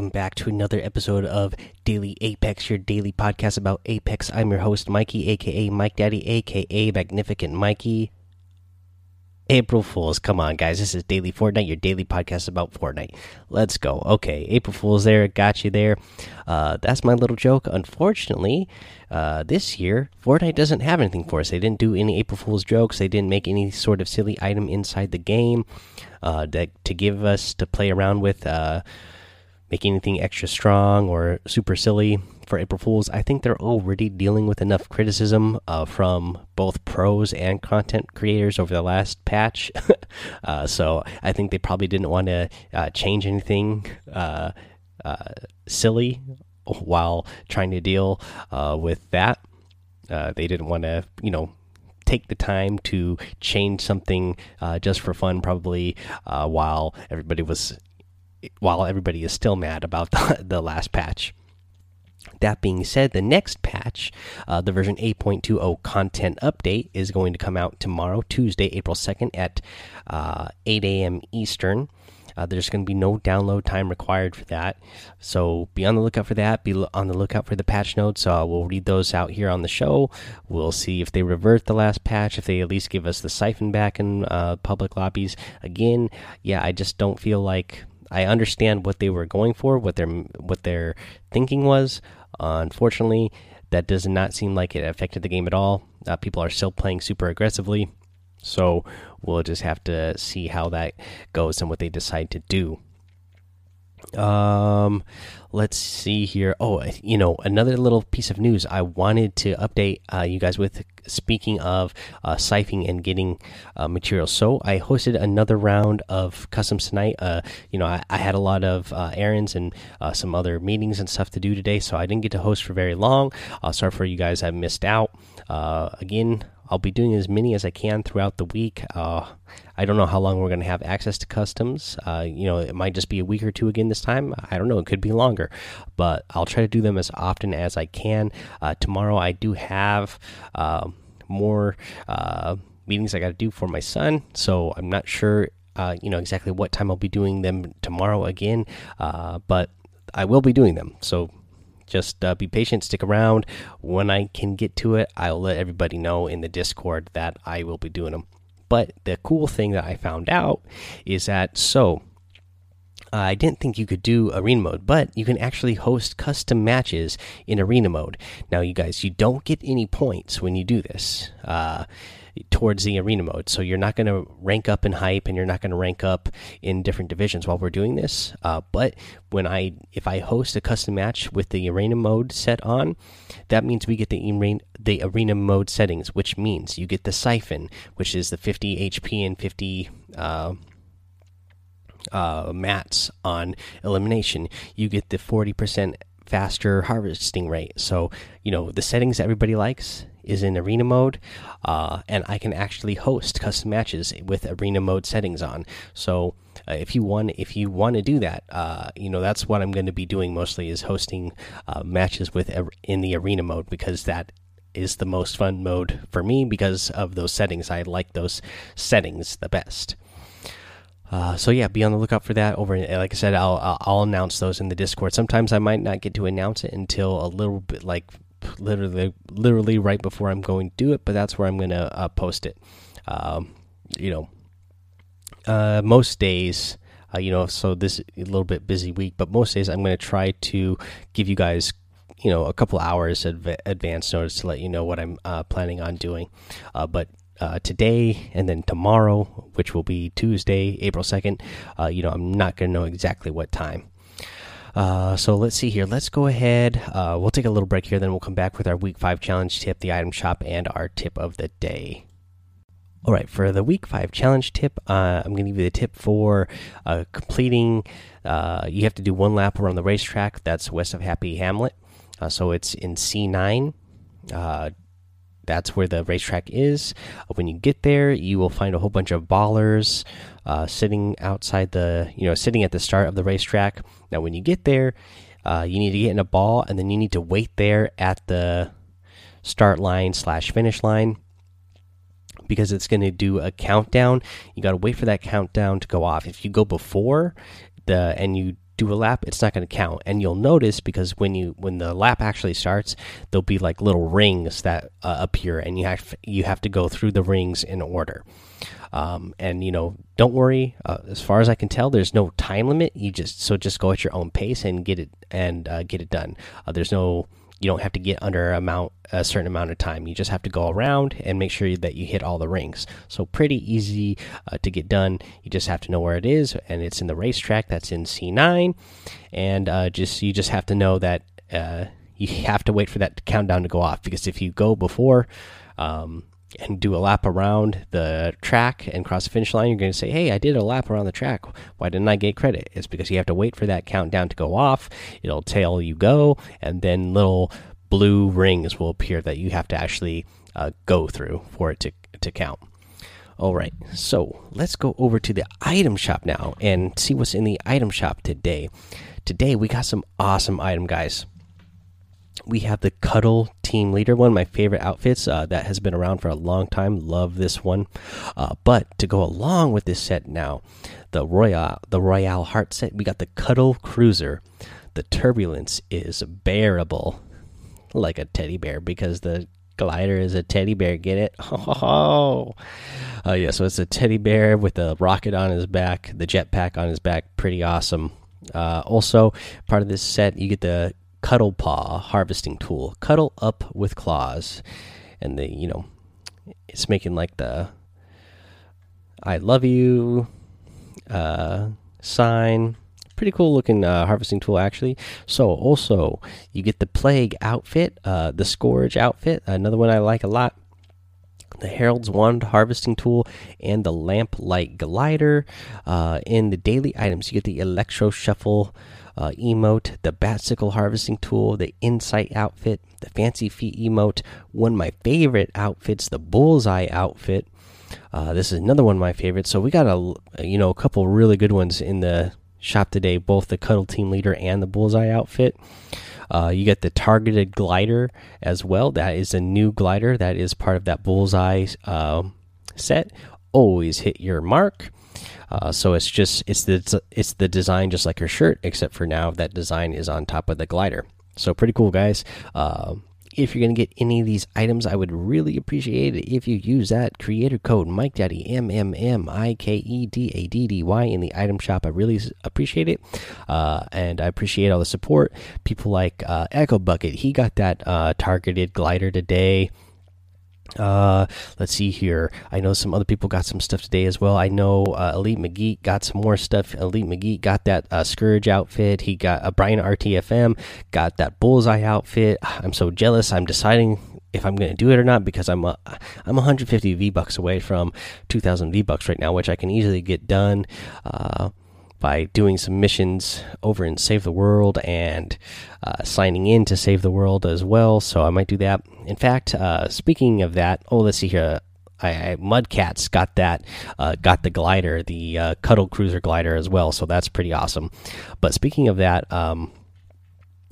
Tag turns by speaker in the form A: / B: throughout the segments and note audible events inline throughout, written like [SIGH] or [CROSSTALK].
A: welcome back to another episode of Daily Apex, your daily podcast about Apex. I'm your host, Mikey, aka Mike Daddy, aka Magnificent Mikey. April Fools, come on, guys. This is Daily Fortnite, your daily podcast about Fortnite. Let's go. Okay, April Fools there, got you there. Uh, that's my little joke. Unfortunately, uh, this year, Fortnite doesn't have anything for us. They didn't do any April Fools jokes, they didn't make any sort of silly item inside the game uh, that, to give us to play around with. Make anything extra strong or super silly for April Fools. I think they're already dealing with enough criticism uh, from both pros and content creators over the last patch. [LAUGHS] uh, so I think they probably didn't want to uh, change anything uh, uh, silly while trying to deal uh, with that. they didn't want to, you know, take the time to change something uh, just for fun, probably uh, while everybody was while everybody is still mad about [LAUGHS] the, the last patch. That being said, the next patch, uh, the version 8.20 content update, is going to come out tomorrow, Tuesday, April 2nd at uh, 8 a.m. Eastern. Uh, there's going to be no download time required for that. So be on the lookout for that. Be on the lookout for the patch notes. Uh, we'll read those out here on the show. We'll see if they revert the last patch, if they at least give us the siphon back in uh, public lobbies. Again, yeah, I just don't feel like I understand what they were going for, what their what their thinking was. Uh, unfortunately, that does not seem like it affected the game at all. Uh, people are still playing super aggressively, so we'll just have to see how that goes and what they decide to do. Um, let's see here. Oh, you know, another little piece of news I wanted to update uh, you guys with. Speaking of uh, siphoning and getting uh, materials, so I hosted another round of customs tonight. Uh, you know, I, I, had a lot of uh, errands and uh, some other meetings and stuff to do today, so I didn't get to host for very long. Sorry for you guys I missed out. Uh, again, I'll be doing as many as I can throughout the week. Uh, I don't know how long we're going to have access to customs. Uh, you know, it might just be a week or two again this time. I don't know. It could be longer, but I'll try to do them as often as I can. Uh, tomorrow, I do have uh, more uh, meetings I got to do for my son, so I'm not sure. Uh, you know exactly what time I'll be doing them tomorrow again, but I will be doing them. So just uh, be patient, stick around. When I can get to it, I'll let everybody know in the Discord that I will be doing them. But the cool thing that I found out is that so uh, I didn't think you could do arena mode, but you can actually host custom matches in arena mode. Now, you guys, you don't get any points when you do this. Uh, towards the arena mode. So you're not going to rank up in hype, and you're not going to rank up in different divisions while we're doing this. Uh, but when I, if I host a custom match with the arena mode set on, that means we get the arena, the arena mode settings, which means you get the siphon, which is the 50 HP and 50. Uh, uh, mats on elimination, you get the 40% faster harvesting rate. So, you know, the settings everybody likes is in arena mode, uh, and I can actually host custom matches with arena mode settings on. So uh, if you want, if you want to do that, uh, you know that's what I'm going to be doing mostly is hosting uh, matches with in the arena mode because that is the most fun mode for me because of those settings. I like those settings the best. Uh, so yeah, be on the lookout for that. Over, like I said, I'll, I'll, announce those in the Discord. Sometimes I might not get to announce it until a little bit, like literally literally right before I'm going to do it, but that's where I'm going to uh, post it. Um, you know, uh, most days, uh, you know, so this is a little bit busy week, but most days I'm going to try to give you guys, you know, a couple hours adv advance notice to let you know what I'm uh, planning on doing. Uh, but uh, today and then tomorrow, which will be Tuesday, April 2nd, you know, I'm not going to know exactly what time. Uh, so let's see here. Let's go ahead. Uh, we'll take a little break here, then we'll come back with our week five challenge tip, the item shop, and our tip of the day. All right, for the week five challenge tip, uh, I'm going to give you the tip for uh, completing. Uh, you have to do one lap around the racetrack. That's west of Happy Hamlet. Uh, so it's in C9 that's where the racetrack is. When you get there, you will find a whole bunch of ballers uh, sitting outside the, you know, sitting at the start of the racetrack. Now, when you get there, uh, you need to get in a ball, and then you need to wait there at the start line slash finish line because it's going to do a countdown. You got to wait for that countdown to go off. If you go before the and you do a lap, it's not going to count. And you'll notice because when you when the lap actually starts, there'll be like little rings that uh, appear, and you have you have to go through the rings in order. Um, and you know, don't worry. Uh, as far as I can tell, there's no time limit. You just so just go at your own pace and get it and uh, get it done. Uh, there's no you don't have to get under amount a certain amount of time. You just have to go around and make sure that you hit all the rings. So pretty easy uh, to get done. You just have to know where it is, and it's in the racetrack. That's in C9, and uh, just you just have to know that uh, you have to wait for that countdown to go off because if you go before. Um, and do a lap around the track and cross the finish line, you're going to say, Hey, I did a lap around the track. Why didn't I get credit? It's because you have to wait for that countdown to go off. It'll tell you go, and then little blue rings will appear that you have to actually uh, go through for it to, to count. All right, so let's go over to the item shop now and see what's in the item shop today. Today, we got some awesome item, guys we have the Cuddle Team Leader, one of my favorite outfits uh, that has been around for a long time. Love this one. Uh, but to go along with this set now, the Royale, the Royale Heart set, we got the Cuddle Cruiser. The turbulence is bearable, like a teddy bear, because the glider is a teddy bear. Get it? [LAUGHS] Oh, uh, yeah. So it's a teddy bear with a rocket on his back, the jetpack on his back. Pretty awesome. Uh, also, part of this set, you get the Cuddle Paw harvesting tool. Cuddle up with claws, and the you know, it's making like the I love you uh, sign. Pretty cool looking uh, harvesting tool, actually. So, also, you get the Plague outfit, uh, the Scourge outfit, another one I like a lot. The Herald's Wand harvesting tool and the Lamplight glider. Uh, in the daily items, you get the Electro Shuffle uh, emote, the Batsickle harvesting tool, the Insight outfit, the Fancy Feet emote. One of my favorite outfits, the Bullseye outfit. Uh, this is another one of my favorites. So we got a you know a couple really good ones in the shop today, both the Cuddle Team Leader and the Bullseye outfit. Uh, you get the targeted glider as well. That is a new glider that is part of that Bullseye uh, set. Always hit your mark. Uh, so it's just it's the it's the design just like your shirt, except for now that design is on top of the glider. So pretty cool, guys. If you're gonna get any of these items, I would really appreciate it if you use that creator code Mike Daddy M M M I K E D A D D Y in the item shop. I really appreciate it, uh, and I appreciate all the support. People like uh, Echo Bucket, he got that uh, targeted glider today. Uh, let's see here. I know some other people got some stuff today as well. I know uh, Elite McGee got some more stuff. Elite McGee got that uh, Scourge outfit. He got uh, Brian RTFM got that Bullseye outfit. [SIGHS] I'm so jealous. I'm deciding if I'm going to do it or not because I'm uh, I'm 150 V bucks away from 2,000 V bucks right now, which I can easily get done. Uh, by doing some missions over in Save the World and uh, signing in to Save the World as well. So I might do that. In fact, uh, speaking of that, oh, let's see here. I, I Mudcats got that, uh, got the glider, the uh, Cuddle Cruiser glider as well. So that's pretty awesome. But speaking of that, um,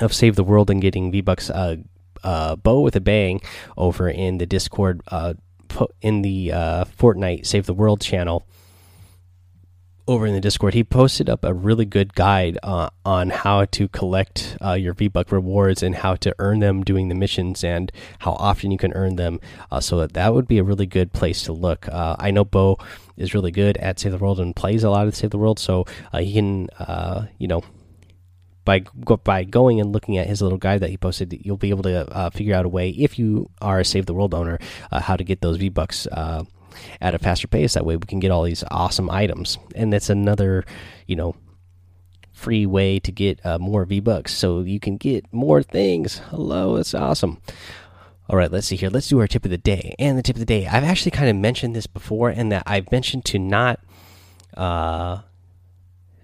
A: of Save the World and getting V Bucks, uh, uh, Bow with a Bang over in the Discord, in the Fortnite Save the World channel over in the Discord, he posted up a really good guide uh, on how to collect uh, your V Buck rewards and how to earn them doing the missions and how often you can earn them. Uh, so that that would be a really good place to look. Uh, I know Bo is really good at Save the World and plays a lot of Save the World, so uh, he can, uh, you know. By by going and looking at his little guide that he posted, you'll be able to figure out a way if you are a Save the World owner how to get those V Bucks at a faster pace. That way, we can get all these awesome items, and that's another, you know, free way to get uh, more V bucks, so you can get more things. Hello, it's awesome. All right, let's see here. Let's do our tip of the day. And the tip of the day, I've actually kind of mentioned this before, and that I've mentioned to not, uh,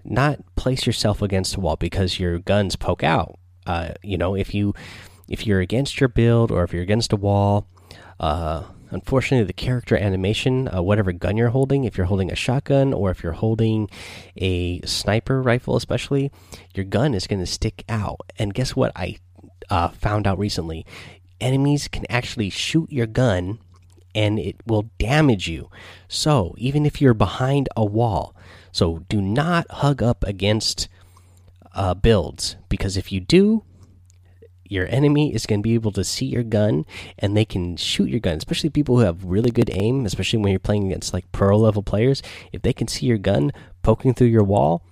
A: not place yourself against a wall because your guns poke out. Uh, you know, if you if you're against your build or if you're against a wall, uh, Unfortunately, the character animation, uh, whatever gun you're holding, if you're holding a shotgun or if you're holding a sniper rifle, especially, your gun is going to stick out. And guess what? I uh, found out recently enemies can actually shoot your gun and it will damage you. So, even if you're behind a wall, so do not hug up against uh, builds because if you do, your enemy is going to be able to see your gun and they can shoot your gun especially people who have really good aim especially when you're playing against like pro level players. If they can see your gun poking through your wall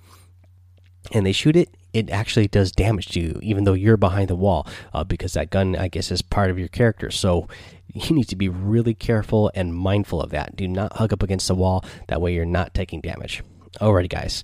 A: and they shoot it it actually does damage to you even though you're behind the wall uh, because that gun i guess is part of your character. So you need to be really careful and mindful of that. Do not hug up against the wall. That way you're not taking damage. Alrighty guys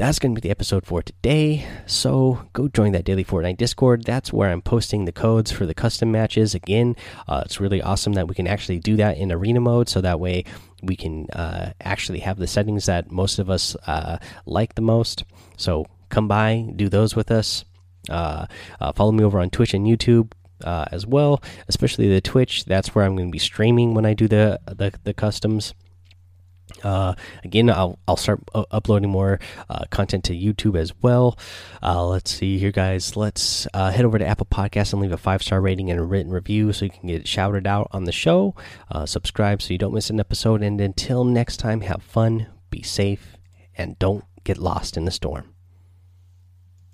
A: that's going to be the episode for today. So go join that daily Fortnite Discord. That's where I'm posting the codes for the custom matches. Again, uh, it's really awesome that we can actually do that in arena mode, so that way we can uh, actually have the settings that most of us uh, like the most. So come by, do those with us. Uh, uh, follow me over on Twitch and YouTube. Uh, as well, especially the Twitch. That's where I'm going to be streaming when I do the the, the customs. Uh, again, I'll I'll start uploading more uh, content to YouTube as well. Uh, let's see here, guys. Let's uh, head over to Apple Podcasts and leave a five star rating and a written review so you can get shouted out on the show. Uh, subscribe so you don't miss an episode. And until next time, have fun, be safe, and don't get lost in the storm.